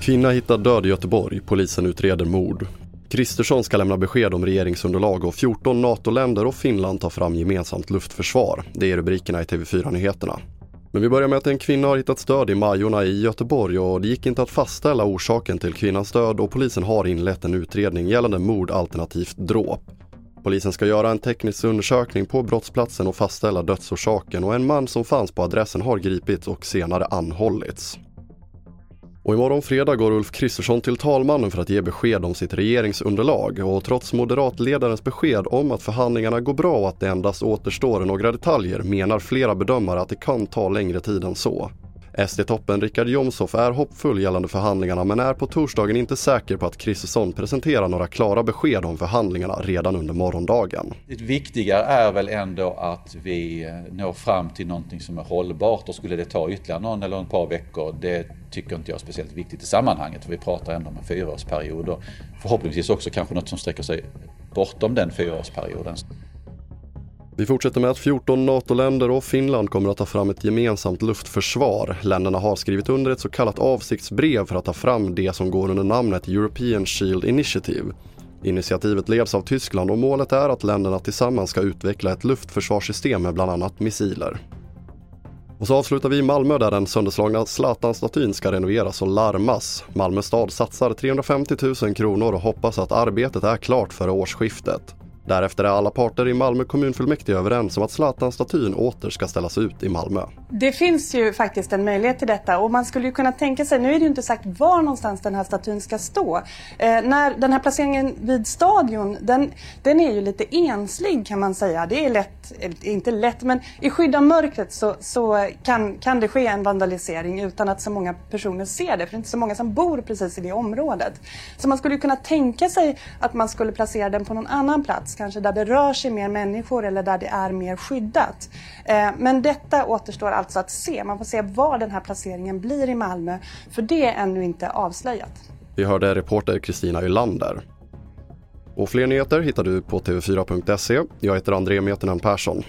Kvinna hittad död i Göteborg. Polisen utreder mord. Kristersson ska lämna besked om regeringsunderlag och 14 NATO-länder och Finland tar fram gemensamt luftförsvar. Det är rubrikerna i TV4-nyheterna. Men vi börjar med att en kvinna har hittats död i Majorna i Göteborg och det gick inte att fastställa orsaken till kvinnans död och polisen har inlett en utredning gällande mord alternativt dråp. Polisen ska göra en teknisk undersökning på brottsplatsen och fastställa dödsorsaken och en man som fanns på adressen har gripits och senare anhållits. Och imorgon fredag går Ulf Kristersson till talmannen för att ge besked om sitt regeringsunderlag och trots moderatledarens besked om att förhandlingarna går bra och att det endast återstår några detaljer menar flera bedömare att det kan ta längre tid än så. SD-toppen Richard Jomshof är hoppfull gällande förhandlingarna men är på torsdagen inte säker på att Kristersson presenterar några klara besked om förhandlingarna redan under morgondagen. Det viktiga är väl ändå att vi eh, når fram till någonting som är hållbart och skulle det ta ytterligare någon eller ett par veckor, det tycker inte jag är speciellt viktigt i sammanhanget. För vi pratar ändå om en fyraårsperiod och förhoppningsvis också kanske något som sträcker sig bortom den fyraårsperioden. Vi fortsätter med att 14 NATO-länder och Finland kommer att ta fram ett gemensamt luftförsvar. Länderna har skrivit under ett så kallat avsiktsbrev för att ta fram det som går under namnet European Shield Initiative. Initiativet leds av Tyskland och målet är att länderna tillsammans ska utveckla ett luftförsvarssystem med bland annat missiler. Och så avslutar vi i Malmö där den sönderslagna Zlatan-statyn ska renoveras och larmas. Malmö stad satsar 350 000 kronor och hoppas att arbetet är klart före årsskiftet. Därefter är alla parter i Malmö kommunfullmäktige överens om att Zlatan-statyn åter ska ställas ut i Malmö. Det finns ju faktiskt en möjlighet till detta och man skulle ju kunna tänka sig, nu är det ju inte sagt var någonstans den här statyn ska stå. Eh, när den här placeringen vid stadion, den, den är ju lite enslig kan man säga. Det är lätt, eh, inte lätt, men i skydd av mörkret så, så kan, kan det ske en vandalisering utan att så många personer ser det, för det är inte så många som bor precis i det området. Så man skulle ju kunna tänka sig att man skulle placera den på någon annan plats plats, kanske där det rör sig mer människor eller där det är mer skyddat. Eh, men detta återstår alltså att se. Man får se var den här placeringen blir i Malmö, för det är ännu inte avslöjat. Vi hörde reporter Kristina Ylander. Och fler nyheter hittar du på tv4.se. Jag heter André Metenen Persson.